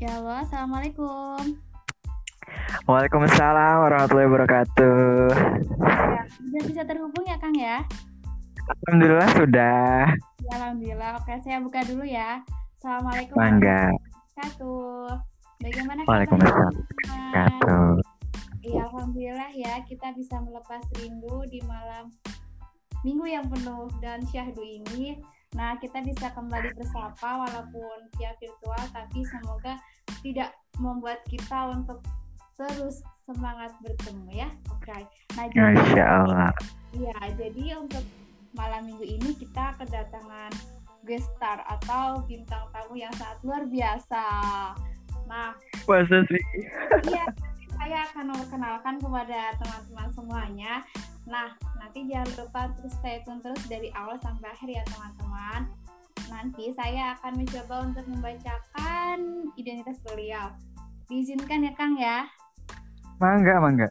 Ya halo, Assalamualaikum. Waalaikumsalam warahmatullahi wabarakatuh. Ya, sudah bisa terhubung ya Kang ya? Alhamdulillah sudah. Ya, Alhamdulillah. Oke, saya buka dulu ya. Assalamualaikum Mangga. wabarakatuh. Bagaimana Waalaikumsalam? Wabarakatuh. Iya, Alhamdulillah ya kita bisa melepas rindu di malam minggu yang penuh dan syahdu ini. Nah, kita bisa kembali bersapa walaupun via virtual, tapi semoga tidak membuat kita untuk terus semangat bertemu ya. Oke. Nah, jadi Allah. Iya, jadi untuk malam minggu ini kita kedatangan guest star atau bintang tamu yang sangat luar biasa. Nah, Masa sih? iya, saya akan memperkenalkan kepada teman-teman semuanya. Nah, nanti jangan lupa terus stay tune terus dari awal sampai akhir ya teman-teman. Nanti saya akan mencoba untuk membacakan identitas beliau. Diizinkan ya Kang ya? Mangga, mangga.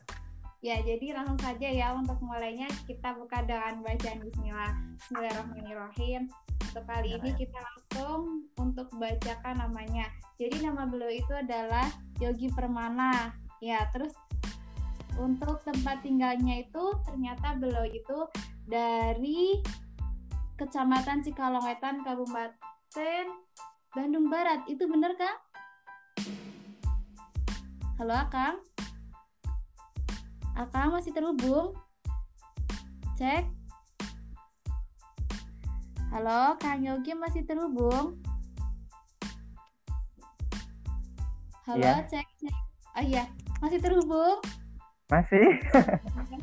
Ya, jadi langsung saja ya untuk mulainya kita buka dengan bacaan bismillah. Bismillahirrahmanirrahim. Untuk kali ini kita langsung untuk bacakan namanya. Jadi nama beliau itu adalah Yogi Permana. Ya, terus untuk tempat tinggalnya itu ternyata beliau itu dari Kecamatan Cikalongwetan, Kabupaten Bandung Barat. Itu benar, Kang? Halo, Kang? Akang masih terhubung? Cek. Halo, Kang Yogi masih terhubung? Halo, Iya. cek, cek. Oh iya, masih terhubung? Masih?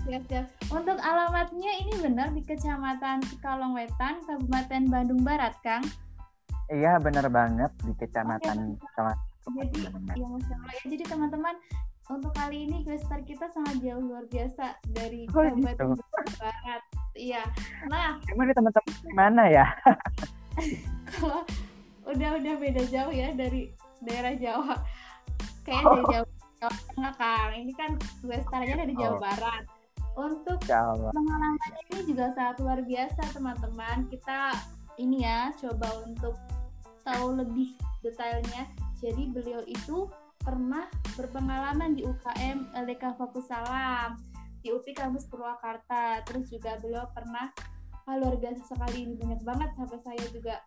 Siap, siap. Untuk alamatnya ini benar di Kecamatan Cikalongwetan, Kabupaten Bandung Barat, Kang. Iya benar banget di kecamatan sama Jadi, ya Allah ya. Jadi teman-teman, untuk kali ini questar kita sangat jauh luar biasa dari Oh, Kabupaten gitu. Bandung Barat. Iya. Nah, Emang teman-teman di mana ya? kalau udah udah beda jauh ya dari daerah Jawa kayak Oh. dari Jawa, Jawa Tengah Kang. Ini kan Westarnya dari Jawa Oh. Barat. Untuk pengalamannya ini juga sangat luar biasa teman-teman. Kita ini ya coba untuk tahu lebih detailnya. Jadi beliau itu pernah berpengalaman di UKM LDK Fokus Salam di UPI Kampus Purwakarta. Terus juga beliau pernah ah, luar biasa sekali. Ini banyak banget sampai saya juga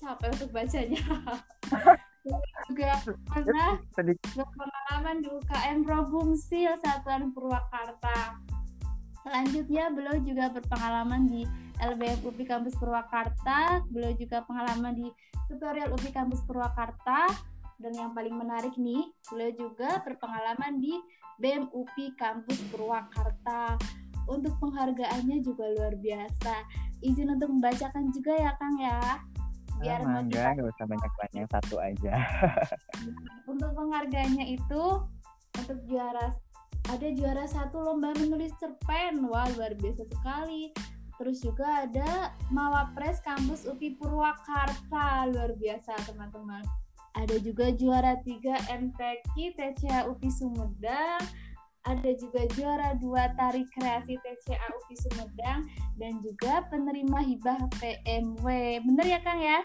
capek untuk bacanya juga pernah berpengalaman di UKM Probumsil Satuan Purwakarta. Selanjutnya beliau juga berpengalaman di LBF UPI Kampus Purwakarta, beliau juga pengalaman di tutorial UPI Kampus Purwakarta, dan yang paling menarik nih, beliau juga berpengalaman di BEM UPI Kampus Purwakarta. Untuk penghargaannya juga luar biasa. Izin untuk membacakan juga ya Kang ya. Biar motivasi mangga, nggak usah banyak-banyak satu aja. untuk penghargaannya itu untuk juara ada juara satu lomba menulis cerpen. Wah luar biasa sekali. Terus juga ada Mawapres kampus UPI Purwakarta. Luar biasa teman-teman. Ada juga juara tiga MTQ TCA UPI Sumedang ada juga juara dua Tari Kreasi TCA UPI Sumedang dan juga penerima hibah PMW bener ya Kang ya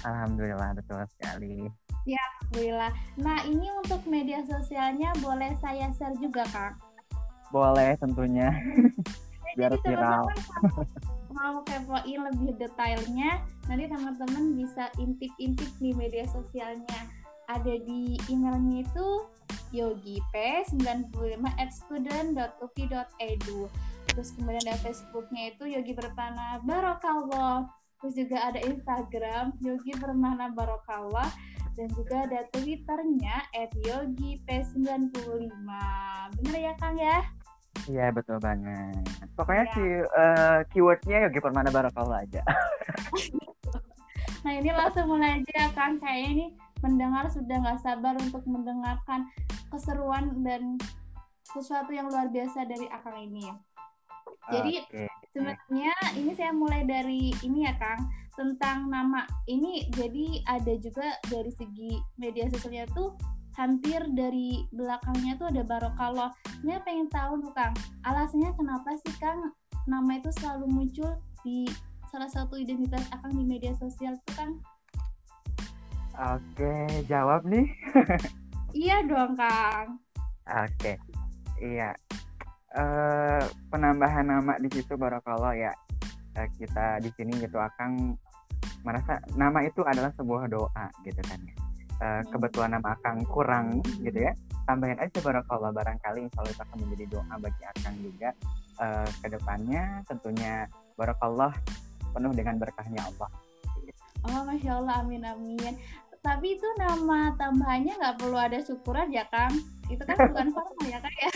Alhamdulillah betul sekali. Alhamdulillah. Nah, ini untuk media sosialnya boleh saya share juga, Kak. Boleh tentunya. Biar Jadi viral. mau kepoin lebih detailnya, nanti teman-teman bisa intip-intip di media sosialnya. Ada di emailnya itu yogip95 at student.upi.edu Terus kemudian ada Facebooknya itu Yogi Permana Barokallah. Terus juga ada Instagram Yogi Permana Barokallah dan juga ada Twitternya @yogi_p95. Bener ya Kang ya? Iya betul banget. Pokoknya ki eh, keywordnya Yogi Permana Barakallah aja. Nah ini langsung mulai aja kan kayaknya ini mendengar sudah nggak sabar untuk mendengarkan keseruan dan sesuatu yang luar biasa dari Akang ini. Jadi Oke. sebenarnya ini saya mulai dari ini ya Kang tentang nama ini jadi ada juga dari segi media sosialnya tuh hampir dari belakangnya tuh ada barokallah. Ini pengen tahu tuh Kang alasannya kenapa sih Kang nama itu selalu muncul di salah satu identitas Akang di media sosial tuh Kang? Oke, jawab nih. iya dong, Kang. Oke. Iya. Uh, penambahan nama di situ barakallah ya. Uh, kita di sini gitu akan merasa nama itu adalah sebuah doa gitu kan ya. Uh, kebetulan nama Akang kurang gitu ya tambahin aja barakallah barangkali insya Allah itu akan menjadi doa bagi Akang juga uh, ke depannya tentunya barakallah penuh dengan berkahnya Allah Oh, masya Allah, amin amin. Tapi itu nama tambahannya nggak perlu ada syukuran ya, Kang? Itu kan bukan formal ya, Kang ya?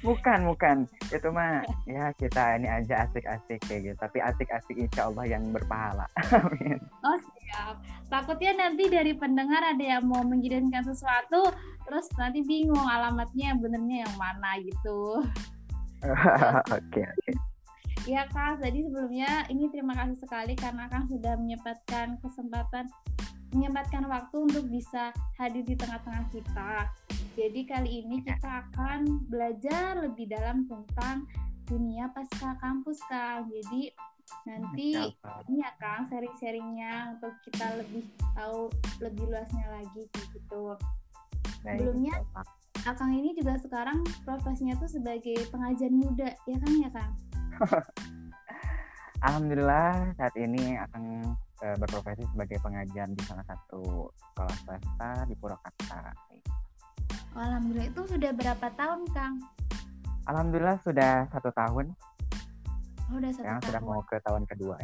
Bukan, bukan. Itu mah ya kita ini aja asik-asik kayak gitu. Tapi asik-asik insya Allah yang berpahala. Amin. Oh siap. Takutnya nanti dari pendengar ada yang mau mengirimkan sesuatu, terus nanti bingung alamatnya benernya yang mana gitu. Oke, oke. Ya Kang, jadi sebelumnya ini terima kasih sekali karena Kang sudah menyempatkan kesempatan menyempatkan waktu untuk bisa hadir di tengah-tengah kita. Jadi kali ini ya. kita akan belajar lebih dalam tentang dunia pasca kampus Kang. Jadi nanti ini ya Kang sharing-sharingnya untuk kita lebih tahu lebih luasnya lagi gitu. Sebelumnya Akang ini juga sekarang profesinya tuh sebagai pengajar muda ya kan ya Kang? Alhamdulillah saat ini akan uh, berprofesi sebagai pengajar di salah satu sekolah swasta di Purwakarta. Alhamdulillah itu sudah berapa tahun Kang? Alhamdulillah sudah satu tahun. Oh, sudah satu Yang tahun. sudah mau ke tahun kedua.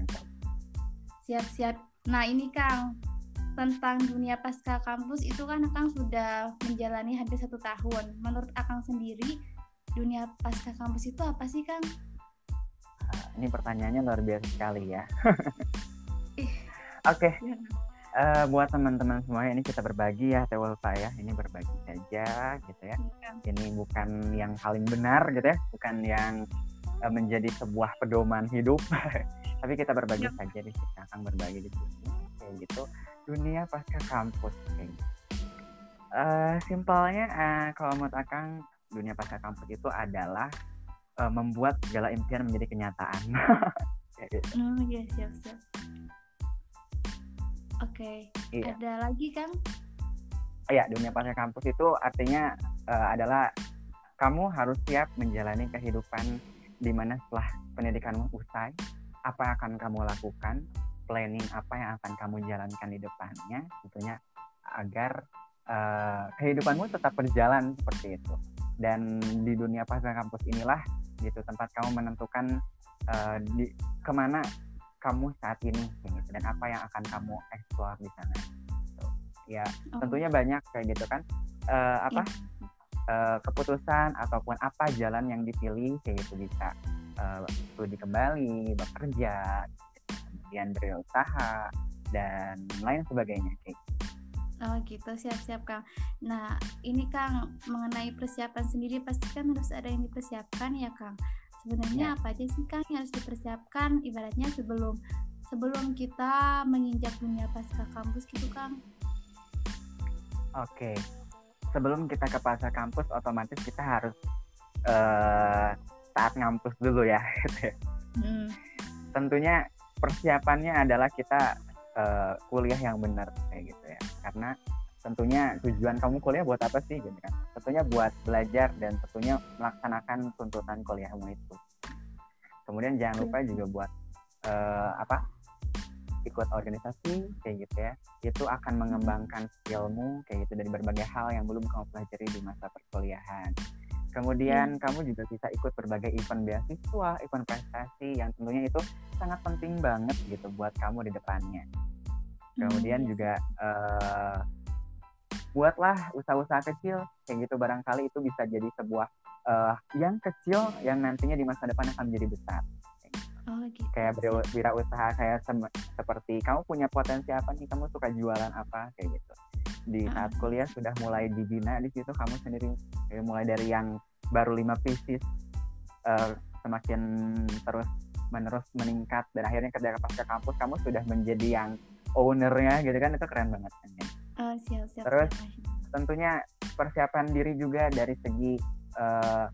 Siap-siap. Nah ini Kang tentang dunia pasca kampus itu kan Kang sudah menjalani hampir satu tahun. Menurut Akang sendiri dunia pasca kampus itu apa sih Kang? Ini pertanyaannya luar biasa sekali ya. Oke. Okay. Ya. Uh, buat teman-teman semuanya ini kita berbagi ya Tewolfa ya. Ini berbagi saja gitu ya. ya. Ini bukan yang paling benar gitu ya, bukan yang uh, menjadi sebuah pedoman hidup. Tapi kita berbagi ya. saja di sini, akan berbagi di sini kayak gitu. Dunia pasca kampus kayak gitu. Uh, simpelnya uh, kalau menurut Akang dunia pasca kampus itu adalah uh, membuat segala impian menjadi kenyataan. Oh iya siap siap. Oke, okay. iya. ada lagi kan? Iya, dunia pasca kampus itu artinya uh, adalah kamu harus siap menjalani kehidupan di mana setelah pendidikanmu usai, apa yang akan kamu lakukan, planning apa yang akan kamu jalankan di depannya, tentunya agar uh, kehidupanmu tetap berjalan seperti itu. Dan di dunia pasca kampus inilah gitu tempat kamu menentukan uh, di ke mana kamu saat ini gitu dan apa yang akan kamu eksplor di sana gitu. ya oh. tentunya banyak kayak gitu kan uh, apa uh, keputusan ataupun apa jalan yang dipilih kayak gitu bisa uh, studi kembali bekerja kemudian berusaha dan lain sebagainya kayak. Oh gitu, siap-siap Kang. Nah, ini Kang, mengenai persiapan sendiri pasti kan harus ada yang dipersiapkan ya Kang. Sebenarnya ya. apa aja sih Kang yang harus dipersiapkan ibaratnya sebelum sebelum kita menginjak dunia pasca kampus gitu Kang? Oke, sebelum kita ke pasca kampus otomatis kita harus uh, saat ngampus dulu ya. Gitu ya. hmm. Tentunya persiapannya adalah kita uh, kuliah yang benar kayak gitu ya karena tentunya tujuan kamu kuliah buat apa sih gitu kan? Tentunya buat belajar dan tentunya melaksanakan tuntutan kuliahmu itu. Kemudian jangan lupa juga buat uh, apa ikut organisasi kayak gitu ya. Itu akan mengembangkan skillmu kayak gitu dari berbagai hal yang belum kamu pelajari di masa perkuliahan. Kemudian hmm. kamu juga bisa ikut berbagai event beasiswa event prestasi yang tentunya itu sangat penting banget gitu buat kamu di depannya kemudian hmm. juga uh, buatlah usaha-usaha kecil kayak gitu barangkali itu bisa jadi sebuah uh, yang kecil yang nantinya di masa depan akan menjadi besar Oh, gitu. kayak usaha kayak seperti kamu punya potensi apa nih kamu suka jualan apa kayak gitu di ah. saat kuliah sudah mulai dibina di situ kamu sendiri kayak mulai dari yang baru lima pieces uh, semakin terus menerus meningkat dan akhirnya ketika pasca kampus kamu sudah menjadi yang ownernya gitu kan itu keren banget kan ya. Oh, siap, siap, Terus siap. tentunya persiapan diri juga dari segi uh,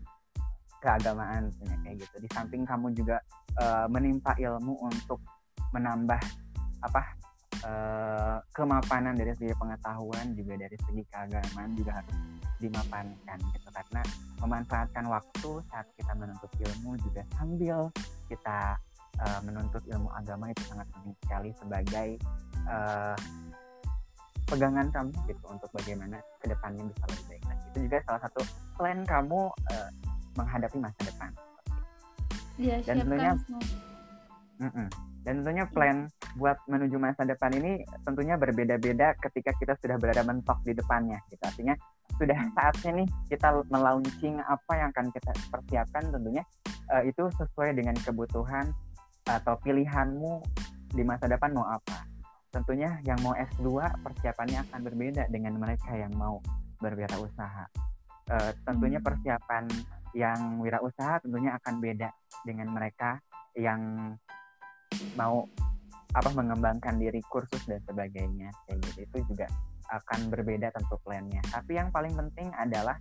keagamaan kayak gitu. Di samping kamu juga uh, menimpa ilmu untuk menambah apa uh, kemapanan dari segi pengetahuan juga dari segi keagamaan juga harus dimapankan gitu karena memanfaatkan waktu saat kita menuntut ilmu juga sambil kita uh, menuntut ilmu agama itu sangat penting sekali sebagai uh, pegangan kamu gitu untuk bagaimana ke depannya bisa lebih baik lagi. Itu juga salah satu plan kamu uh, menghadapi masa depan. Ya, dan tentunya mm -mm, dan tentunya plan buat menuju masa depan ini tentunya berbeda-beda ketika kita sudah berada mentok di depannya gitu. Artinya sudah hmm. saatnya nih kita melaunching apa yang akan kita persiapkan tentunya uh, itu sesuai dengan kebutuhan atau pilihanmu di masa depan mau apa tentunya yang mau S2 persiapannya akan berbeda dengan mereka yang mau berwirausaha. Uh, tentunya hmm. persiapan yang wirausaha tentunya akan beda dengan mereka yang mau apa mengembangkan diri kursus dan sebagainya kayak gitu itu juga akan berbeda tentu plannya tapi yang paling penting adalah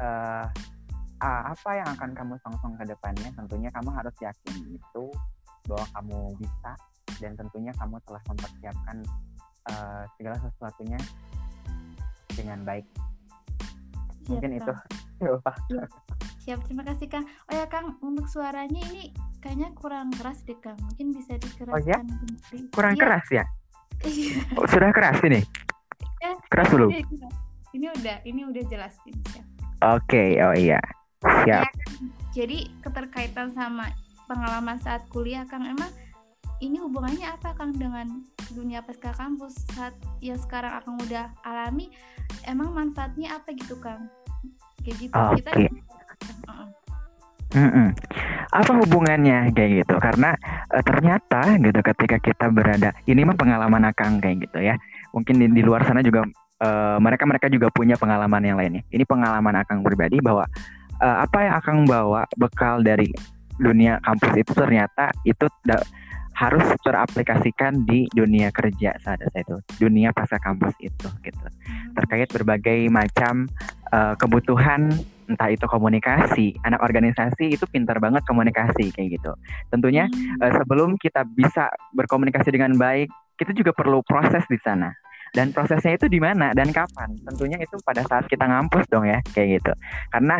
uh, apa yang akan kamu songsong ke depannya tentunya kamu harus yakin itu bahwa kamu bisa dan tentunya kamu telah mempersiapkan uh, segala sesuatunya dengan baik. Siap, Mungkin Kang. itu. Ya. Siap, terima kasih Kang. Oh ya Kang, untuk suaranya ini kayaknya kurang keras deh Kang. Mungkin bisa dikeraskan. Oh ya? Kurang ya. keras ya? Iya. oh, sudah keras ini? Ya, keras belum? Ini, ini udah, ini udah jelas ini. Oke, okay, oh iya. Siap. Ya, Jadi keterkaitan sama pengalaman saat kuliah Kang emang ini hubungannya apa Kang dengan dunia pasca kampus saat yang sekarang Akang udah alami emang manfaatnya apa gitu Kang kayak gitu okay. kita Mm -mm. Apa hubungannya kayak gitu? Karena e, ternyata gitu ketika kita berada, ini mah pengalaman akang kayak gitu ya. Mungkin di, di luar sana juga e, mereka mereka juga punya pengalaman yang lainnya. Ini pengalaman akang pribadi bahwa e, apa yang akang bawa bekal dari dunia kampus itu ternyata itu harus teraplikasikan di dunia kerja saat itu. Dunia pasca kampus itu gitu. Terkait berbagai macam uh, kebutuhan entah itu komunikasi anak organisasi itu pintar banget komunikasi kayak gitu. Tentunya uh, sebelum kita bisa berkomunikasi dengan baik kita juga perlu proses di sana. Dan prosesnya itu di mana dan kapan? Tentunya itu pada saat kita ngampus dong ya kayak gitu. Karena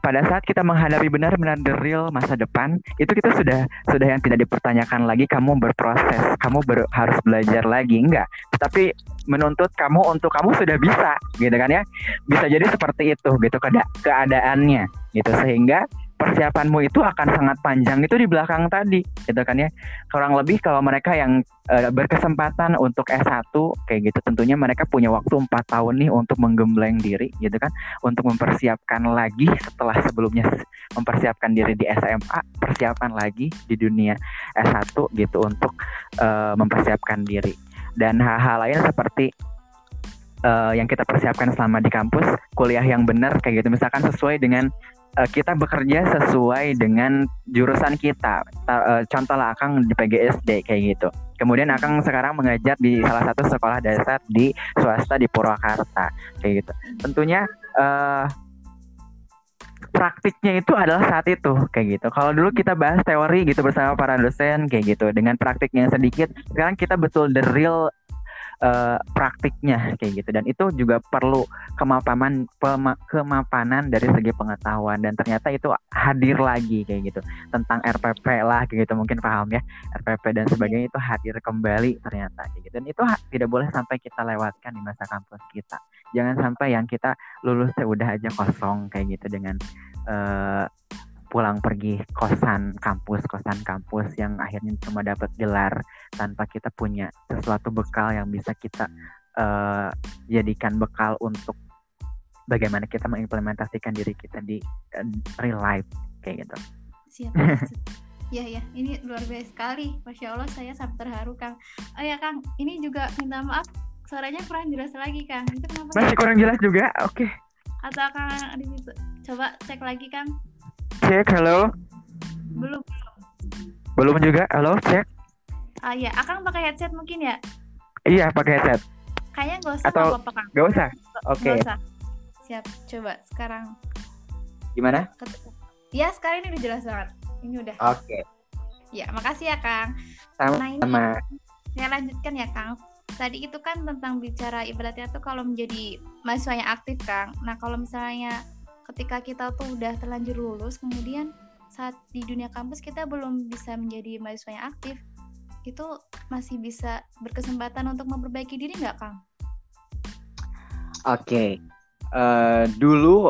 pada saat kita menghadapi benar-benar the real masa depan itu kita sudah sudah yang tidak dipertanyakan lagi kamu berproses kamu ber, harus belajar lagi enggak. Tetapi menuntut kamu untuk kamu sudah bisa gitu kan ya. Bisa jadi seperti itu gitu keada keadaannya gitu. Sehingga persiapanmu itu akan sangat panjang. Itu di belakang tadi gitu kan ya. Kurang lebih kalau mereka yang uh, berkesempatan untuk S1 kayak gitu tentunya mereka punya waktu empat tahun nih untuk menggembleng diri gitu kan. Untuk mempersiapkan lagi setelah sebelumnya mempersiapkan diri di SMA persiapan lagi di dunia S1 gitu untuk uh, mempersiapkan diri. Dan hal-hal lain seperti uh, yang kita persiapkan selama di kampus kuliah yang benar kayak gitu. Misalkan sesuai dengan uh, kita bekerja sesuai dengan jurusan kita. Ta, uh, contoh lah Akang di PGSD kayak gitu. Kemudian Akang sekarang mengajar di salah satu sekolah dasar di swasta di Purwakarta kayak gitu. Tentunya uh, praktiknya itu adalah saat itu kayak gitu. Kalau dulu kita bahas teori gitu bersama para dosen kayak gitu dengan praktiknya sedikit, sekarang kita betul the real uh, praktiknya kayak gitu. Dan itu juga perlu kemapanan pema, kemapanan dari segi pengetahuan. Dan ternyata itu hadir lagi kayak gitu. Tentang RPP lah kayak gitu mungkin paham ya. RPP dan sebagainya itu hadir kembali ternyata kayak gitu. Dan itu tidak boleh sampai kita lewatkan di masa kampus kita. Jangan sampai yang kita lulus ya udah aja kosong kayak gitu dengan uh, pulang pergi kosan kampus kosan kampus yang akhirnya cuma dapat gelar tanpa kita punya sesuatu bekal yang bisa kita uh, jadikan bekal untuk bagaimana kita mengimplementasikan diri kita di uh, real life kayak gitu. Siap. Ya ya, ini luar biasa sekali. Masya Allah, saya sangat terharu, Kang. Oh ya, Kang, ini juga minta maaf, suaranya kurang jelas lagi, Kang. Itu kenapa? Masih kurang jelas juga, oke. Okay. Atau Kang, coba cek lagi, Kang. Cek, halo. Belum. Belum juga, halo, cek. Ah ya, Akang pakai headset mungkin ya? Iya, pakai headset. Kayaknya gak usah Atau apa-apa, Kang. Gak usah? Oke. Okay. usah. Siap, coba sekarang. Gimana? Ya, sekarang ini udah jelas banget. Ini udah. Oke. Okay. Ya, makasih ya, Kang. Sama. Nah, ini saya lanjutkan ya, Kang. tadi itu kan tentang bicara ibaratnya tuh kalau menjadi mahasiswa yang aktif Kang. Nah kalau misalnya ketika kita tuh udah terlanjur lulus kemudian saat di dunia kampus kita belum bisa menjadi mahasiswa yang aktif itu masih bisa berkesempatan untuk memperbaiki diri nggak Kang? Oke, okay. uh, eh, dulu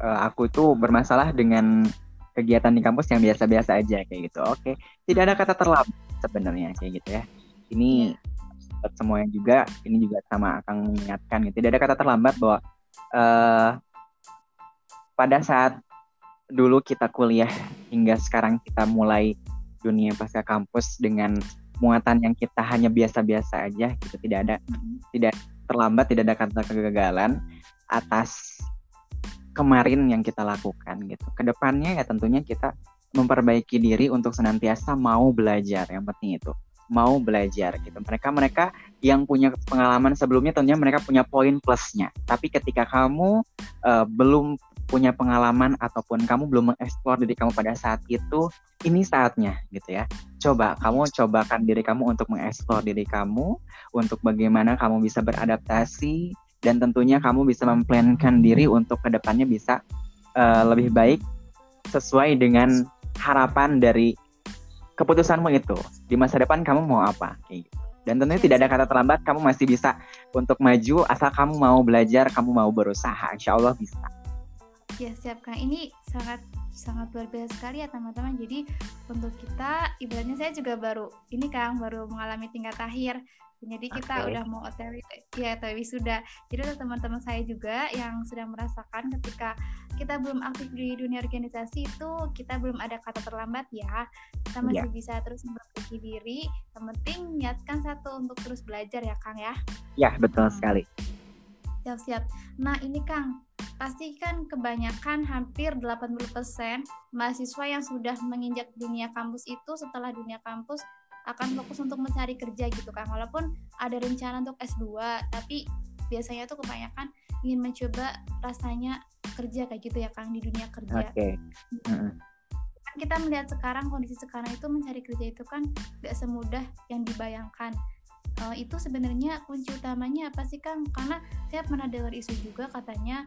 uh, aku tuh bermasalah dengan kegiatan di kampus yang biasa-biasa aja kayak gitu. Oke, okay. tidak ada kata terlambat sebenarnya kayak gitu ya. Ini yeah buat semuanya juga ini juga sama akan mengingatkan gitu tidak ada kata terlambat bahwa uh, pada saat dulu kita kuliah hingga sekarang kita mulai dunia pasca kampus dengan muatan yang kita hanya biasa-biasa aja gitu tidak ada tidak terlambat tidak ada kata kegagalan atas kemarin yang kita lakukan gitu ke depannya ya tentunya kita memperbaiki diri untuk senantiasa mau belajar yang penting itu mau belajar gitu. Mereka mereka yang punya pengalaman sebelumnya tentunya mereka punya poin plusnya. Tapi ketika kamu uh, belum punya pengalaman ataupun kamu belum mengeksplor diri kamu pada saat itu, ini saatnya gitu ya. Coba kamu cobakan diri kamu untuk mengeksplor diri kamu, untuk bagaimana kamu bisa beradaptasi dan tentunya kamu bisa memplankan diri untuk ke depannya bisa uh, lebih baik sesuai dengan harapan dari keputusanmu itu di masa depan kamu mau apa kayak gitu. Dan tentunya tidak ada kata terlambat, kamu masih bisa untuk maju asal kamu mau belajar, kamu mau berusaha, insya Allah bisa. Ya siap kang, ini sangat sangat luar biasa sekali ya teman-teman. Jadi untuk kita, ibaratnya saya juga baru ini kang baru mengalami tingkat akhir jadi kita okay. udah mau OTW ya OTW sudah. Jadi untuk teman-teman saya juga yang sedang merasakan ketika kita belum aktif di dunia organisasi itu kita belum ada kata terlambat ya. Kita masih yeah. bisa terus memperbaiki diri. Yang penting niatkan satu untuk terus belajar ya Kang ya. Ya, betul hmm. sekali. Siap-siap. Nah, ini Kang, pasti kan kebanyakan hampir 80% mahasiswa yang sudah menginjak dunia kampus itu setelah dunia kampus akan fokus untuk mencari kerja gitu kan walaupun ada rencana untuk S2 tapi biasanya tuh kebanyakan ingin mencoba rasanya kerja kayak gitu ya Kang di dunia kerja. Oke. Okay. Mm-hmm. Kan kita melihat sekarang kondisi sekarang itu mencari kerja itu kan gak semudah yang dibayangkan. Uh, itu sebenarnya kunci utamanya apa sih Kang? Karena saya pernah dengar isu juga katanya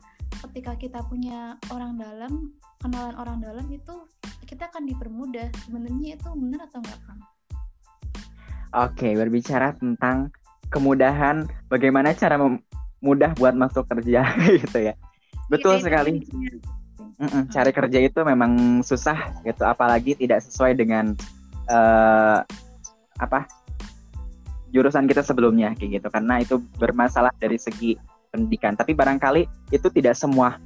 ketika kita punya orang dalam, kenalan orang dalam itu kita akan dipermudah. Sebenarnya itu benar atau enggak Kang? Oke, berbicara tentang kemudahan, bagaimana cara mudah buat masuk kerja gitu ya. Betul ya, sekali. Mm -mm, cari kerja itu memang susah gitu, apalagi tidak sesuai dengan uh, apa jurusan kita sebelumnya kayak gitu, karena itu bermasalah dari segi pendidikan. Tapi barangkali itu tidak semua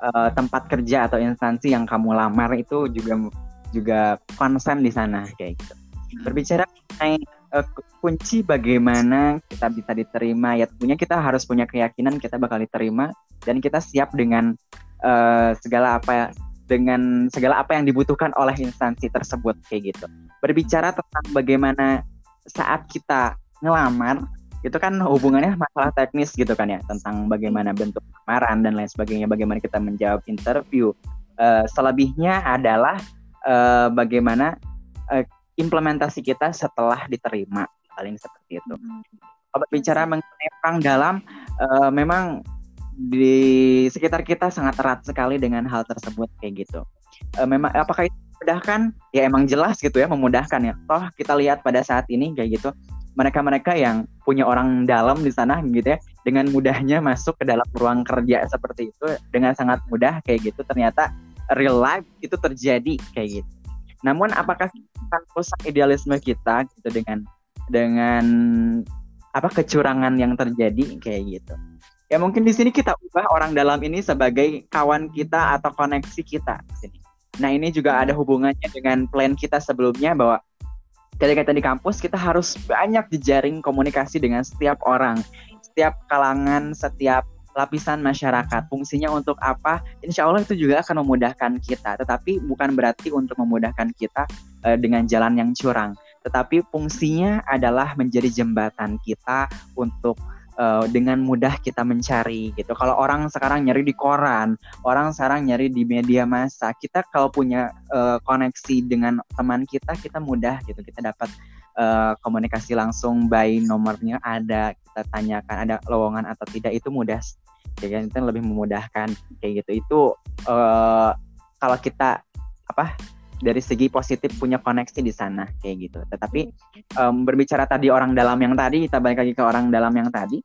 uh, tempat kerja atau instansi yang kamu lamar itu juga juga konsen di sana kayak gitu. Berbicara mengenai uh, kunci bagaimana kita bisa diterima ya tentunya kita harus punya keyakinan kita bakal diterima dan kita siap dengan uh, segala apa dengan segala apa yang dibutuhkan oleh instansi tersebut kayak gitu. Berbicara tentang bagaimana saat kita ngelamar itu kan hubungannya masalah teknis gitu kan ya tentang bagaimana bentuk lamaran dan lain sebagainya bagaimana kita menjawab interview uh, selebihnya adalah uh, bagaimana uh, implementasi kita setelah diterima paling seperti itu. Kalau bicara mengenai perang dalam, uh, memang di sekitar kita sangat erat sekali dengan hal tersebut kayak gitu. Uh, memang apakah itu memudahkan? Ya emang jelas gitu ya memudahkan ya. Toh kita lihat pada saat ini kayak gitu mereka-mereka yang punya orang dalam di sana gitu ya dengan mudahnya masuk ke dalam ruang kerja seperti itu dengan sangat mudah kayak gitu ternyata real life itu terjadi kayak gitu. Namun apakah akan rusak idealisme kita gitu dengan dengan apa kecurangan yang terjadi kayak gitu. Ya mungkin di sini kita ubah orang dalam ini sebagai kawan kita atau koneksi kita di sini. Nah ini juga ada hubungannya dengan plan kita sebelumnya bahwa ketika kita di kampus kita harus banyak jejaring komunikasi dengan setiap orang, setiap kalangan, setiap lapisan masyarakat. Fungsinya untuk apa? Insya Allah itu juga akan memudahkan kita. Tetapi bukan berarti untuk memudahkan kita uh, dengan jalan yang curang. Tetapi fungsinya adalah menjadi jembatan kita untuk uh, dengan mudah kita mencari gitu. Kalau orang sekarang nyari di koran, orang sekarang nyari di media massa, kita kalau punya uh, koneksi dengan teman kita, kita mudah gitu. Kita dapat uh, komunikasi langsung by nomornya ada kita tanyakan ada lowongan atau tidak itu mudah ya kan itu lebih memudahkan kayak gitu itu uh, kalau kita apa dari segi positif punya koneksi di sana kayak gitu. Tetapi um, berbicara tadi orang dalam yang tadi kita balik lagi ke orang dalam yang tadi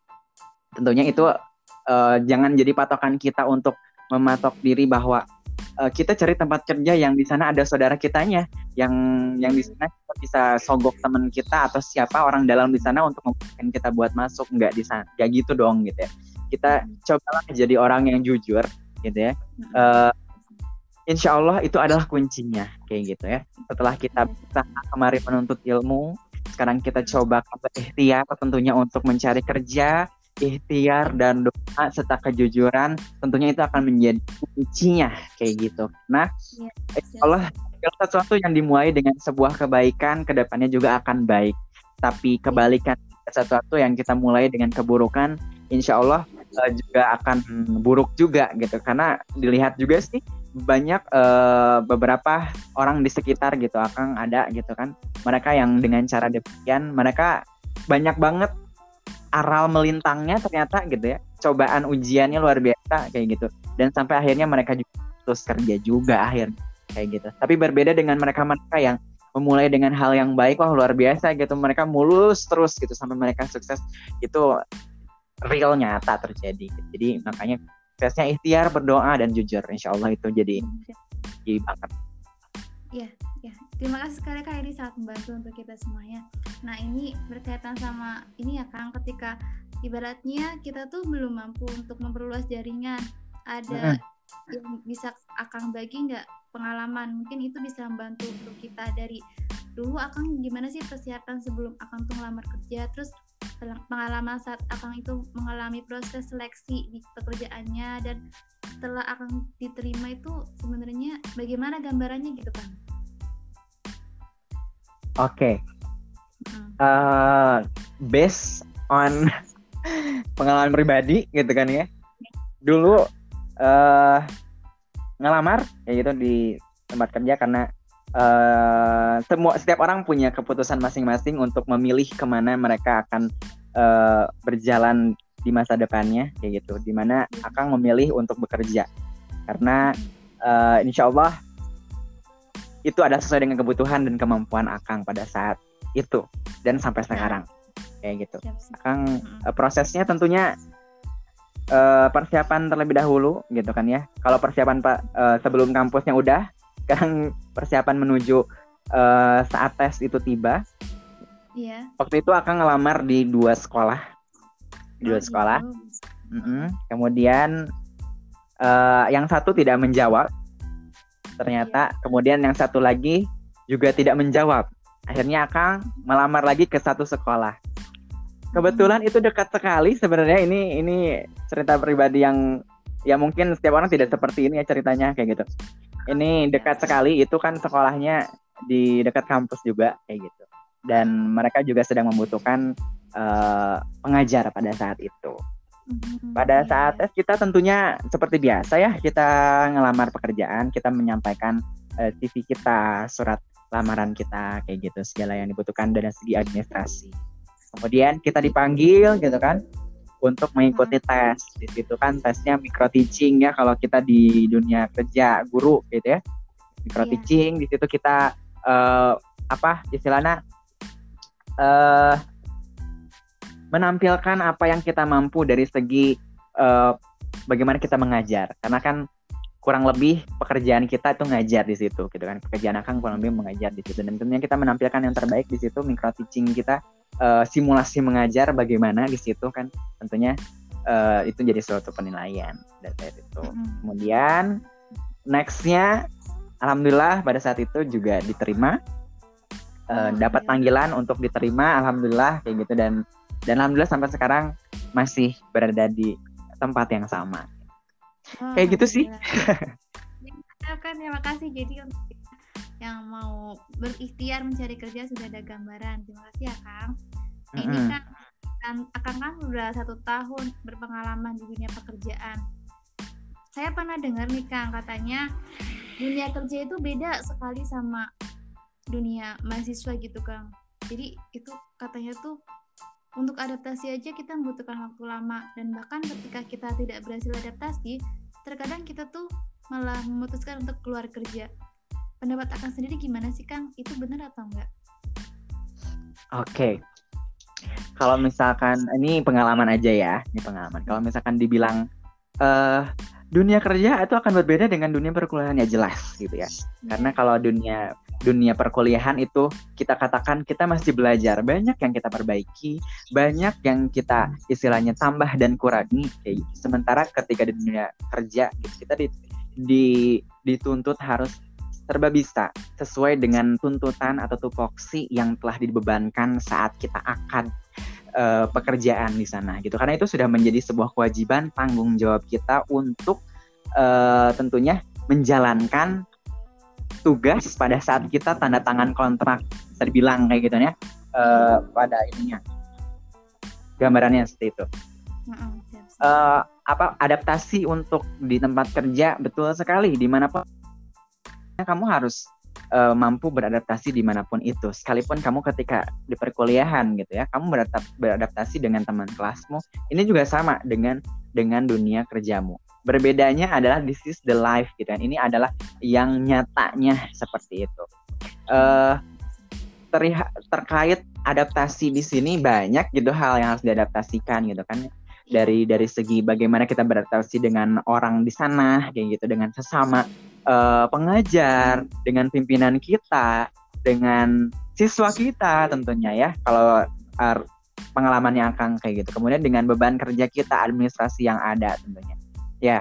tentunya itu uh, jangan jadi patokan kita untuk mematok diri bahwa uh, kita cari tempat kerja yang di sana ada saudara kitanya yang yang di sana kita bisa sogok teman kita atau siapa orang dalam di sana untuk memungkinkan kita buat masuk. Nggak di sana nggak gitu dong gitu ya. Kita cobalah jadi orang yang jujur gitu ya. Uh, insya Allah itu adalah kuncinya kayak gitu ya setelah kita bisa kemarin menuntut ilmu sekarang kita coba ikhtiar tentunya untuk mencari kerja ikhtiar dan doa serta kejujuran tentunya itu akan menjadi kuncinya kayak gitu. Nah, ya, insya Allah segala sesuatu yang dimulai dengan sebuah kebaikan ke depannya juga akan baik. Tapi kebalikan sesuatu yang kita mulai dengan keburukan, insya Allah uh, juga akan buruk juga gitu. Karena dilihat juga sih banyak uh, beberapa orang di sekitar gitu akan ada gitu kan. Mereka yang dengan cara demikian mereka banyak banget aral melintangnya ternyata gitu ya. Cobaan ujiannya luar biasa kayak gitu. Dan sampai akhirnya mereka juga terus kerja juga akhirnya kayak gitu. Tapi berbeda dengan mereka mereka yang memulai dengan hal yang baik wah luar biasa gitu. Mereka mulus terus gitu sampai mereka sukses. Itu real nyata terjadi. Jadi makanya prosesnya ikhtiar berdoa dan jujur. Insya Allah itu jadi jadi banget ya ya terima kasih sekali kak ini sangat membantu untuk kita semuanya. Nah ini berkaitan sama ini ya kang ketika ibaratnya kita tuh belum mampu untuk memperluas jaringan. Ada mm-hmm. yang bisa akang bagi nggak pengalaman? Mungkin itu bisa membantu untuk kita dari dulu akang gimana sih persiapan sebelum akang tuh ngelamar kerja? Terus pengalaman saat akang itu mengalami proses seleksi di pekerjaannya dan setelah akan diterima itu sebenarnya bagaimana gambarannya gitu kan? Oke, okay. hmm. uh, based on pengalaman pribadi gitu kan ya. Dulu uh, ngelamar ya gitu di tempat kerja karena uh, semua setiap orang punya keputusan masing-masing untuk memilih ke mana mereka akan uh, berjalan di masa depannya kayak gitu. Di mana akan memilih untuk bekerja. Karena uh, insya Allah itu ada sesuai dengan kebutuhan dan kemampuan Akang pada saat itu dan sampai sekarang. Kayak gitu. Akang uh, prosesnya tentunya uh, persiapan terlebih dahulu gitu kan ya. Kalau persiapan pak uh, sebelum kampusnya udah sekarang persiapan menuju uh, saat tes itu tiba Iya. Waktu itu akan ngelamar di dua sekolah di luar sekolah. Mm -hmm. Kemudian uh, yang satu tidak menjawab, ternyata. Iya. Kemudian yang satu lagi juga tidak menjawab. Akhirnya Akang melamar lagi ke satu sekolah. Kebetulan itu dekat sekali sebenarnya ini ini cerita pribadi yang ya mungkin setiap orang tidak seperti ini ya ceritanya kayak gitu. Ini dekat sekali itu kan sekolahnya di dekat kampus juga kayak gitu. Dan mereka juga sedang membutuhkan uh, pengajar pada saat itu. Mm-hmm. Pada saat tes kita tentunya seperti biasa ya kita ngelamar pekerjaan, kita menyampaikan uh, eh, CV kita, surat lamaran kita kayak gitu segala yang dibutuhkan dari segi administrasi. Kemudian kita dipanggil gitu kan untuk mengikuti mm-hmm. tes. Di situ kan tesnya micro teaching ya kalau kita di dunia kerja guru gitu ya. Micro yeah. teaching di situ kita uh, apa istilahnya uh, menampilkan apa yang kita mampu dari segi uh, bagaimana kita mengajar karena kan kurang lebih pekerjaan kita itu ngajar di situ gitu kan pekerjaan akan kurang lebih mengajar di situ dan tentunya kita menampilkan yang terbaik di situ micro teaching kita uh, simulasi mengajar bagaimana di situ kan. Tentunya uh, itu jadi suatu penilaian dari itu. Mm-hmm. kemudian nextnya alhamdulillah pada saat itu juga diterima. Uh, dapat panggilan untuk diterima alhamdulillah kayak gitu. Dan dan alhamdulillah sampai sekarang masih berada di tempat yang sama. Oh, kayak gitu sih. ya, kan terima kasih. Jadi untuk yang mau berikhtiar mencari kerja sudah ada gambaran. Terima kasih ya kang. Mm-hmm. ini kan kan akan kan sudah satu tahun berpengalaman di dunia pekerjaan. Saya pernah dengar nih kang katanya dunia kerja itu beda sekali sama dunia mahasiswa gitu kang. Jadi itu katanya tuh untuk adaptasi aja kita membutuhkan waktu lama. Dan bahkan ketika kita tidak berhasil adaptasi terkadang kita tuh malah memutuskan untuk keluar kerja pendapat akan sendiri gimana sih kang itu benar atau enggak oke okay. kalau misalkan ini pengalaman aja ya ini pengalaman kalau misalkan dibilang uh, dunia kerja itu akan berbeda dengan dunia perkuliahan ya jelas gitu ya. Karena kalau dunia dunia perkuliahan itu kita katakan kita masih belajar, banyak yang kita perbaiki, banyak yang kita istilahnya tambah dan kurangi kayak gitu. Sementara ketika di dunia kerja gitu, kita di, di dituntut harus serba bisa sesuai dengan tuntutan atau tupoksi yang telah dibebankan saat kita akan uh, pekerjaan di sana gitu. Karena itu sudah menjadi sebuah kewajiban tanggung jawab kita untuk uh, tentunya menjalankan tugas pada saat kita tanda tangan kontrak bisa dibilang kayak gitu ya uh, pada ininya. Gambarannya seperti itu. Uh, apa adaptasi untuk di tempat kerja betul sekali di mana pun kamu harus uh, mampu beradaptasi di mana pun itu. Sekalipun kamu ketika di perkuliahan gitu ya, kamu beradap beradaptasi dengan teman kelasmu. Ini juga sama dengan dengan dunia kerjamu. Berbedanya adalah this is the life gitu kan. Ini adalah yang nyatanya seperti itu. Uh, terkait adaptasi di sini banyak gitu hal yang harus diadaptasikan gitu kan dari dari segi bagaimana kita beradaptasi dengan orang di sana kayak gitu dengan sesama uh, pengajar, dengan pimpinan kita, dengan siswa kita tentunya ya. Kalau uh, pengalamannya akan kayak gitu. Kemudian dengan beban kerja kita, administrasi yang ada tentunya. Ya.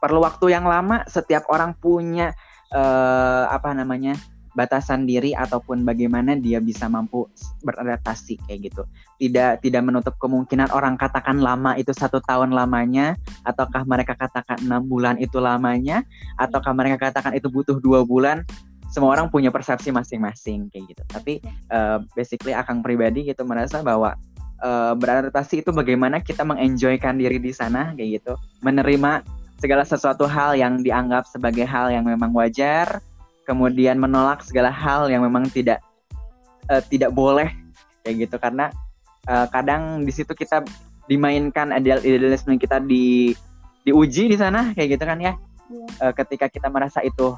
Perlu waktu yang lama. Setiap orang punya uh, apa namanya batasan diri ataupun bagaimana dia bisa mampu beradaptasi kayak gitu. Tidak tidak menutup kemungkinan orang katakan lama itu satu tahun lamanya, ataukah mereka katakan enam bulan itu lamanya, ataukah mereka katakan itu butuh dua bulan. Semua orang punya persepsi masing-masing kayak gitu. Tapi uh, basically akan pribadi gitu merasa bahwa uh, beradaptasi itu bagaimana kita mengenjoykan diri di sana kayak gitu, menerima segala sesuatu hal yang dianggap sebagai hal yang memang wajar kemudian menolak segala hal yang memang tidak uh, tidak boleh kayak gitu karena uh, kadang di situ kita dimainkan ideal idealisme kita di diuji di sana kayak gitu kan ya yeah. Iya. uh, ketika kita merasa itu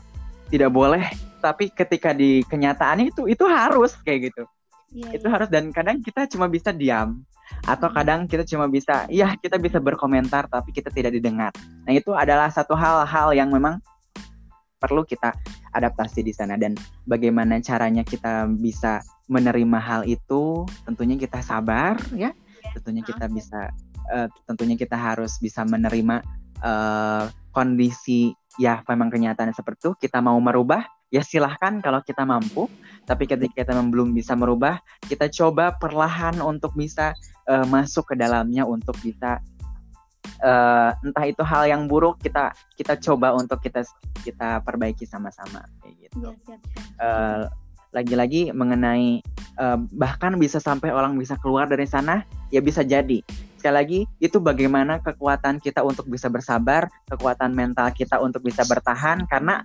tidak boleh tapi ketika di kenyataannya itu itu harus kayak gitu yeah, itu yeah. harus dan kadang kita cuma bisa diam atau hmm. kadang kita cuma bisa iya kita bisa berkomentar tapi kita tidak didengar nah itu adalah satu hal-hal yang memang perlu kita adaptasi di sana. Dan bagaimana caranya kita bisa menerima hal itu tentunya kita sabar ya. Tentunya kita bisa uh, tentunya kita harus bisa menerima uh, kondisi ya memang kenyataan seperti itu. Kita mau merubah ya silahkan kalau kita mampu. Tapi ketika kita belum bisa merubah kita coba perlahan untuk bisa uh, masuk ke dalamnya untuk bisa uh, entah itu hal yang buruk kita kita coba untuk kita kita perbaiki sama-sama kayak gitu. Uh, lagi-lagi mengenai uh, bahkan bisa sampai orang bisa keluar dari sana ya bisa jadi sekali lagi itu bagaimana kekuatan kita untuk bisa bersabar kekuatan mental kita untuk bisa bertahan karena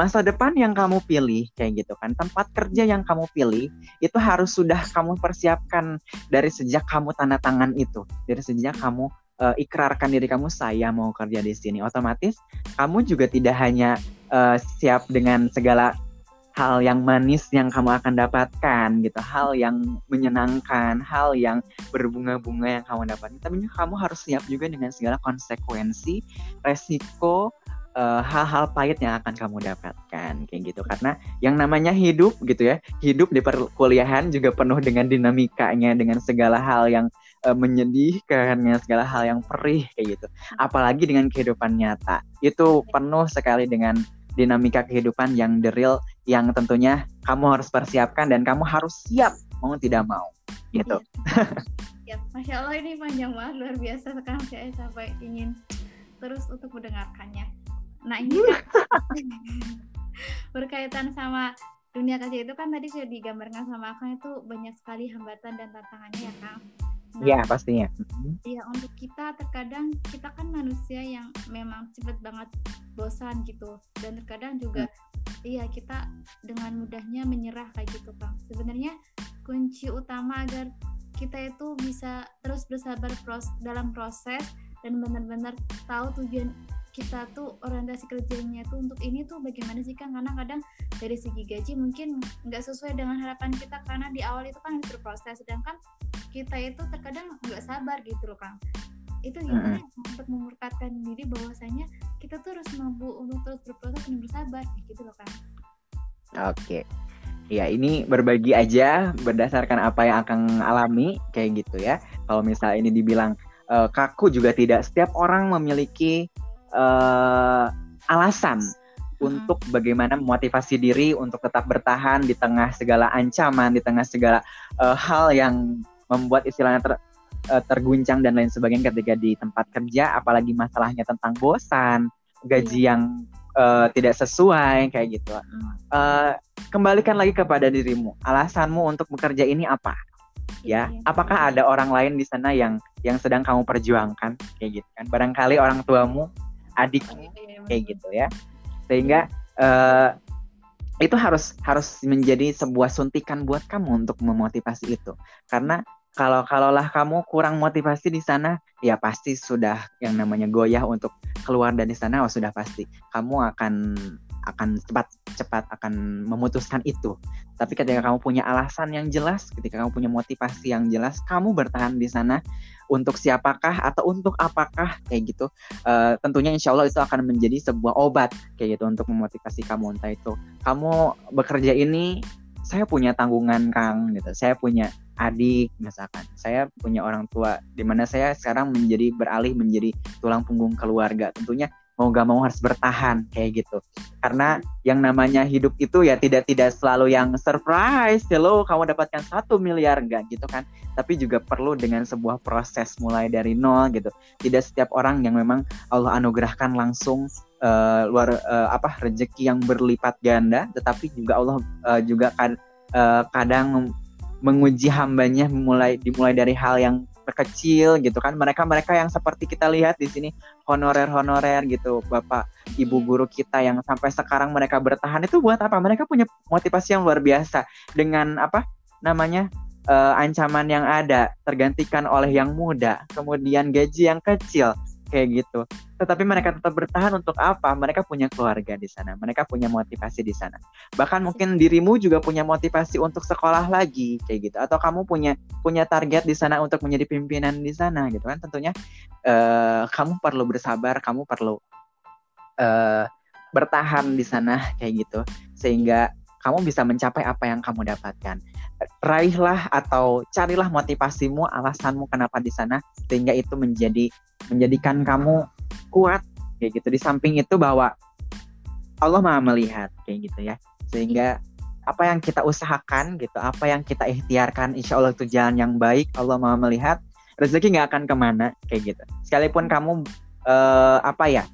masa depan yang kamu pilih kayak gitu kan tempat kerja yang kamu pilih itu harus sudah kamu persiapkan dari sejak kamu tanda tangan itu dari sejak kamu uh, ikrarkan diri kamu saya mau kerja di sini. Otomatis kamu juga tidak hanya uh, siap dengan segala hal yang manis yang kamu akan dapatkan gitu hal yang menyenangkan hal yang berbunga-bunga yang kamu dapatkan tapi kamu harus siap juga dengan segala konsekuensi resiko eh, hal-hal pahit yang akan kamu dapatkan kayak gitu. Karena yang namanya hidup gitu ya hidup di perkuliahan juga penuh dengan dinamikanya dengan segala hal yang uh, menyedihkan dengan segala hal yang perih kayak gitu. Apalagi dengan kehidupan nyata. Itu penuh sekali dengan dinamika kehidupan yang the real yang tentunya kamu harus persiapkan dan kamu harus siap mau tidak mau gitu. Ya, masya Allah ini panjang banget luar biasa sekarang saya sampai ingin terus untuk mendengarkannya. Nah ini berkaitan sama dunia kerja itu kan tadi sudah digambarkan sama Kang itu banyak sekali hambatan dan tantangannya ya Kang. Iya pastinya. Iya untuk kita terkadang kita kan manusia yang memang cepet banget bosan gitu dan terkadang juga hmm. iya kita dengan mudahnya menyerah kayak gitu kang. Sebenarnya kunci utama agar kita itu bisa terus bersabar pros dalam proses dan benar-benar tahu tujuan kita tuh orientasi kerjanya tuh untuk ini tuh bagaimana sih kan karena kadang dari segi gaji mungkin nggak sesuai dengan harapan kita karena di awal itu kan harus berproses sedangkan kita itu terkadang nggak sabar gitu loh kang itu gimana mm -hmm. untuk memurkatkan diri bahwasanya kita tuh harus mampu untuk terus berproses dan bersabar gitu loh kang oke okay. Ya ini berbagi aja berdasarkan apa yang akan alami kayak gitu ya. Kalau misalnya ini dibilang uh, kaku juga tidak. Setiap orang memiliki uh, alasan hmm. untuk bagaimana memotivasi diri untuk tetap bertahan di tengah segala ancaman, di tengah segala uh, hal yang membuat istilahnya ter, uh, terguncang dan lain sebagainya ketika di tempat kerja, apalagi masalahnya tentang bosan, gaji yeah. yang uh, tidak sesuai kayak gitu. Uh, kembalikan lagi kepada dirimu, alasanmu untuk bekerja ini apa? ya iya. apakah ada orang lain di sana yang yang sedang kamu perjuangkan kayak gitu kan barangkali orang tuamu adik kayak gitu ya. Sehingga uh, itu harus harus menjadi sebuah suntikan buat kamu untuk memotivasi itu. Karena kalau kalaulah kamu kurang motivasi di sana ya pasti sudah yang namanya goyah untuk keluar dari sana oh sudah pasti kamu akan akan cepat cepat akan memutuskan itu. Tapi ketika kamu punya alasan yang jelas, ketika kamu punya motivasi yang jelas, kamu bertahan di sana untuk siapakah atau untuk apakah kayak gitu. Uh, tentunya insya Allah itu akan menjadi sebuah obat kayak gitu untuk memotivasi kamu entah itu kamu bekerja ini saya punya tanggungan Kang gitu. Saya punya adik misalkan. Saya punya orang tua di mana saya sekarang menjadi beralih menjadi tulang punggung keluarga. Tentunya mau gak mau harus bertahan kayak gitu karena yang namanya hidup itu ya tidak tidak selalu yang surprise hello kamu dapatkan satu miliar enggak gitu kan tapi juga perlu dengan sebuah proses mulai dari nol gitu tidak setiap orang yang memang Allah anugerahkan langsung uh, luar uh, apa rezeki yang berlipat ganda tetapi juga Allah uh, juga kad, uh, kadang menguji hambanya mulai dimulai dari hal yang kecil gitu kan. Mereka mereka yang seperti kita lihat di sini honorer honorer gitu bapak ibu guru kita yang sampai sekarang mereka bertahan itu buat apa? Mereka punya motivasi yang luar biasa dengan apa namanya uh, ancaman yang ada tergantikan oleh yang muda kemudian gaji yang kecil kayak gitu. Tetapi mereka tetap bertahan untuk apa? Mereka punya keluarga di sana, mereka punya motivasi di sana. Bahkan mungkin dirimu juga punya motivasi untuk sekolah lagi kayak gitu. Atau kamu punya punya target di sana untuk menjadi pimpinan di sana gitu kan. Tentunya uh, kamu perlu bersabar, kamu perlu uh, bertahan di sana kayak gitu sehingga kamu bisa mencapai apa yang kamu dapatkan raihlah atau carilah motivasimu, alasanmu kenapa di sana sehingga itu menjadi menjadikan kamu kuat kayak gitu. Di samping itu bahwa Allah Maha melihat kayak gitu ya. Sehingga apa yang kita usahakan gitu, apa yang kita ikhtiarkan, insya Allah itu jalan yang baik. Allah Maha melihat, rezeki nggak akan ke mana kayak gitu. Sekalipun kamu uh, apa ya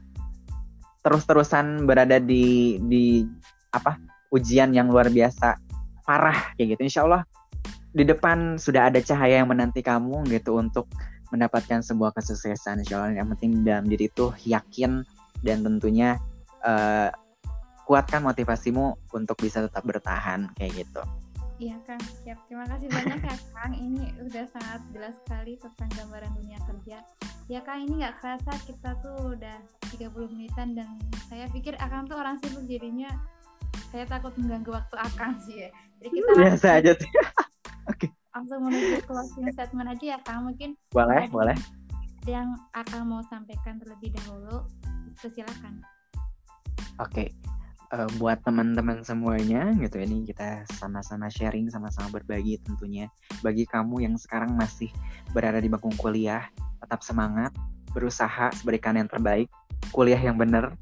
terus-terusan berada di di apa ujian yang luar biasa parah kayak gitu insya Allah di depan sudah ada cahaya yang menanti kamu gitu untuk mendapatkan sebuah kesuksesan insya Allah yang penting dalam diri itu yakin dan tentunya uh, kuatkan motivasimu untuk bisa tetap bertahan kayak gitu Iya Kang, siap. Terima kasih banyak ya Kang. Ini udah sangat jelas sekali tentang gambaran dunia kerja. Ya Kang, ini nggak kerasa kita tuh udah 30 menitan dan saya pikir Akang tuh orang sibuk jadinya saya takut mengganggu waktu Akang sih ya. Jadi kita biasa aja sih. Oke. Okay. Langsung menuju closing statement aja ya Kang. Mungkin boleh, boleh. Yang Akang mau sampaikan terlebih dahulu, silakan. Oke. Okay. Uh, eh, buat teman-teman semuanya gitu ini kita sama-sama sharing sama-sama berbagi tentunya bagi kamu yang sekarang masih berada di bangku kuliah tetap semangat berusaha berikan yang terbaik kuliah yang benar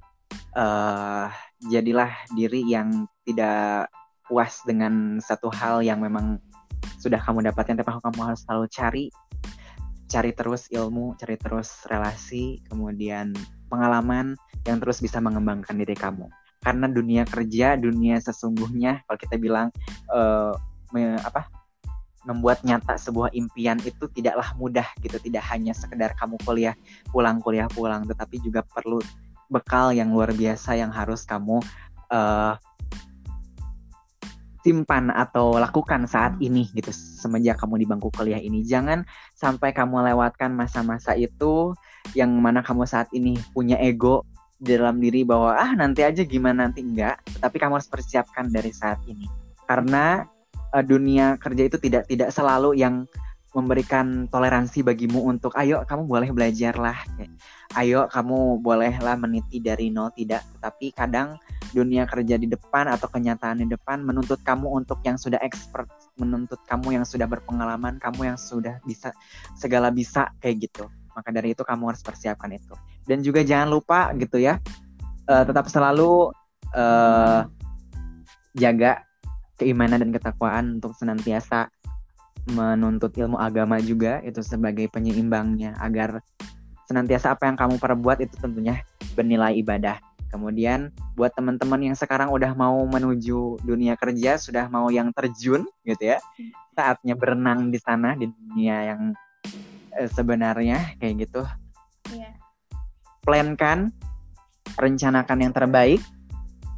uh, jadilah diri yang tidak puas dengan satu hal yang memang sudah kamu dapatkan tapi kamu harus selalu cari cari terus ilmu cari terus relasi kemudian pengalaman yang terus bisa mengembangkan diri kamu. Karena dunia kerja dunia sesungguhnya kalau kita bilang uh, me, apa membuat nyata sebuah impian itu tidaklah mudah gitu. Tidak hanya sekedar kamu kuliah pulang kuliah pulang tetapi juga perlu bekal yang luar biasa yang harus kamu uh, simpan atau lakukan saat ini gitu semenjak kamu di bangku kuliah ini. Jangan sampai kamu lewatkan masa-masa itu yang mana kamu saat ini punya ego di dalam diri bahwa ah nanti aja gimana nanti enggak. Tapi kamu harus persiapkan dari saat ini. Karena uh, dunia kerja itu tidak tidak selalu yang memberikan toleransi bagimu untuk ayo kamu boleh belajar lah ayo kamu bolehlah meniti dari nol tidak tapi kadang dunia kerja di depan atau kenyataan di depan menuntut kamu untuk yang sudah expert, menuntut kamu yang sudah berpengalaman, kamu yang sudah bisa segala bisa kayak gitu. Maka dari itu kamu harus persiapkan itu. Dan juga jangan lupa gitu ya, uh, tetap selalu uh, jaga keimanan dan ketakwaan untuk senantiasa menuntut ilmu agama juga itu sebagai penyeimbangnya agar senantiasa apa yang kamu perbuat itu tentunya bernilai ibadah Kemudian buat teman-teman yang sekarang udah mau menuju dunia kerja, sudah mau yang terjun gitu ya, saatnya berenang di sana di dunia yang eh, sebenarnya kayak gitu. Yeah. Plankan, rencanakan yang terbaik,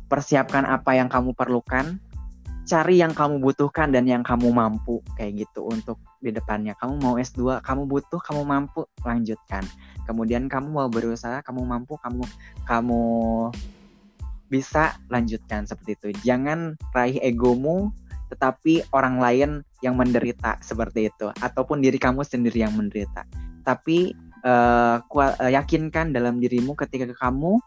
persiapkan apa yang kamu perlukan, cari yang kamu butuhkan dan yang kamu mampu kayak gitu untuk di depannya. Kamu mau S2, kamu butuh, kamu mampu, lanjutkan. Kemudian kamu mau berusaha kamu mampu kamu kamu bisa lanjutkan seperti itu. Jangan raih egomu tetapi orang lain yang menderita seperti itu ataupun diri kamu sendiri yang menderita. Tapi uh, yakinkan dalam dirimu ketika kamu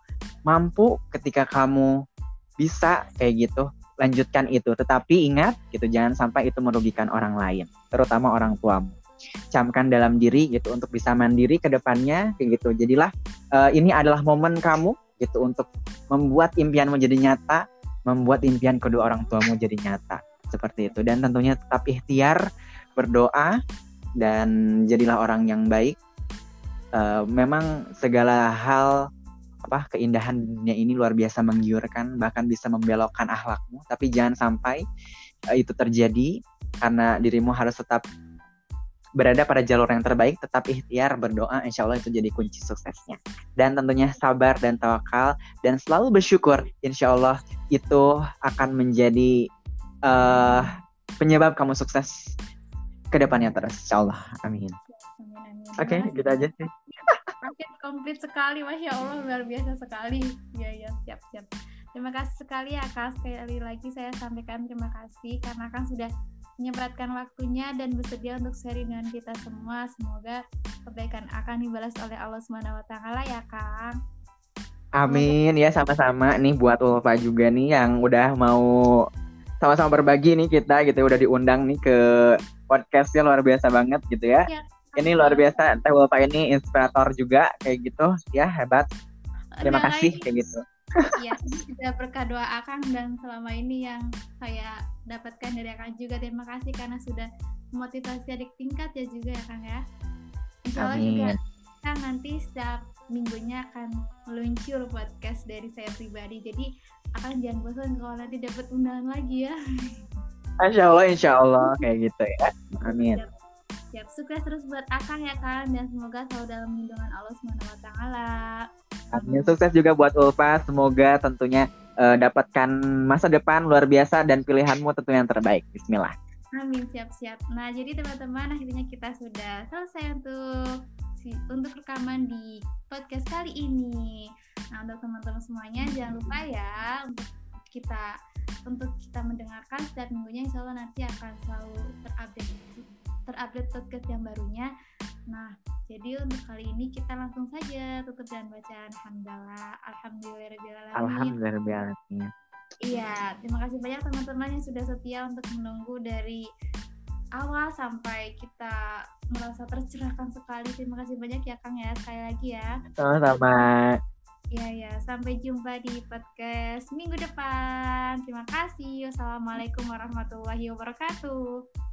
mampu ketika kamu bisa kayak gitu lanjutkan itu tetapi ingat gitu jangan sampai itu merugikan orang lain terutama orang tuamu camkan dalam diri gitu untuk bisa mandiri ke depannya kayak gitu. Jadilah uh, ini adalah momen kamu gitu untuk membuat impian menjadi nyata, membuat impian kedua orang tuamu jadi nyata seperti itu. Dan tentunya tetap ikhtiar, berdoa dan jadilah orang yang baik. Uh, memang segala hal apa keindahan dunia ini luar biasa menggiurkan bahkan bisa membelokkan akhlakmu tapi jangan sampai uh, itu terjadi karena dirimu harus tetap berada pada jalur yang terbaik, tetap ikhtiar berdoa, insya Allah itu jadi kunci suksesnya. Dan tentunya sabar dan tawakal dan selalu bersyukur, insya Allah itu akan menjadi uh, penyebab kamu sukses ke depannya terus, insya Allah. Amin. Oke, okay, gitu aja sih. Oke, komplit sekali, masya Allah luar biasa sekali. Ya ya, siap siap. Terima kasih sekali ya kak. Sekali lagi saya sampaikan terima kasih karena kan sudah menyempatkan waktunya dan bersedia untuk sharing dengan kita semua. Semoga kebaikan akan dibalas oleh Allah Subhanahu wa taala ya, Kang. Amin ya sama-sama nih buat Ulfa juga nih yang udah mau sama-sama berbagi nih kita gitu udah diundang nih ke podcastnya luar biasa banget gitu ya. ya ini luar biasa Teh Ulfa ini inspirator juga kayak gitu ya hebat. Terima kasih kayak gitu. Iya, juga berkah doa Akang dan selama ini yang saya dapatkan dari Akang juga. Terima kasih karena sudah motivasi adik tingkat ya juga ya Kang ya. Insya Allah juga Kang nanti setiap minggunya akan meluncur podcast dari saya pribadi. Jadi akan jangan bosan kalau nanti dapat undangan lagi ya. Insya Allah, insya Allah kayak gitu ya. Amin. Siap. Sukses terus buat Akang ya Kang dan semoga selalu dalam lindungan Allah Subhanahu wa taala. Amin. Sukses juga buat Ulfa. Semoga tentunya uh, dapatkan masa depan luar biasa dan pilihanmu tentu yang terbaik. Bismillah. Amin, siap-siap. Nah, jadi teman-teman akhirnya kita sudah selesai untuk untuk rekaman di podcast kali ini. Nah, untuk teman-teman semuanya jangan lupa ya untuk kita untuk kita mendengarkan setiap minggunya insya Allah nanti akan selalu terupdate terupdate podcast yang barunya. Nah, jadi untuk kali ini kita langsung saja tutup dengan bacaan hamdalah. Alhamdulillahirobbilalamin. Alhamdulillahirobbilalamin. Iya, terima kasih banyak teman-teman yang sudah setia untuk menunggu dari awal sampai kita merasa tercerahkan sekali. Terima kasih banyak ya Kang ya sekali lagi ya. Sama-sama. Iya ya, sampai jumpa di podcast minggu depan. Terima kasih. Wassalamualaikum warahmatullahi wabarakatuh.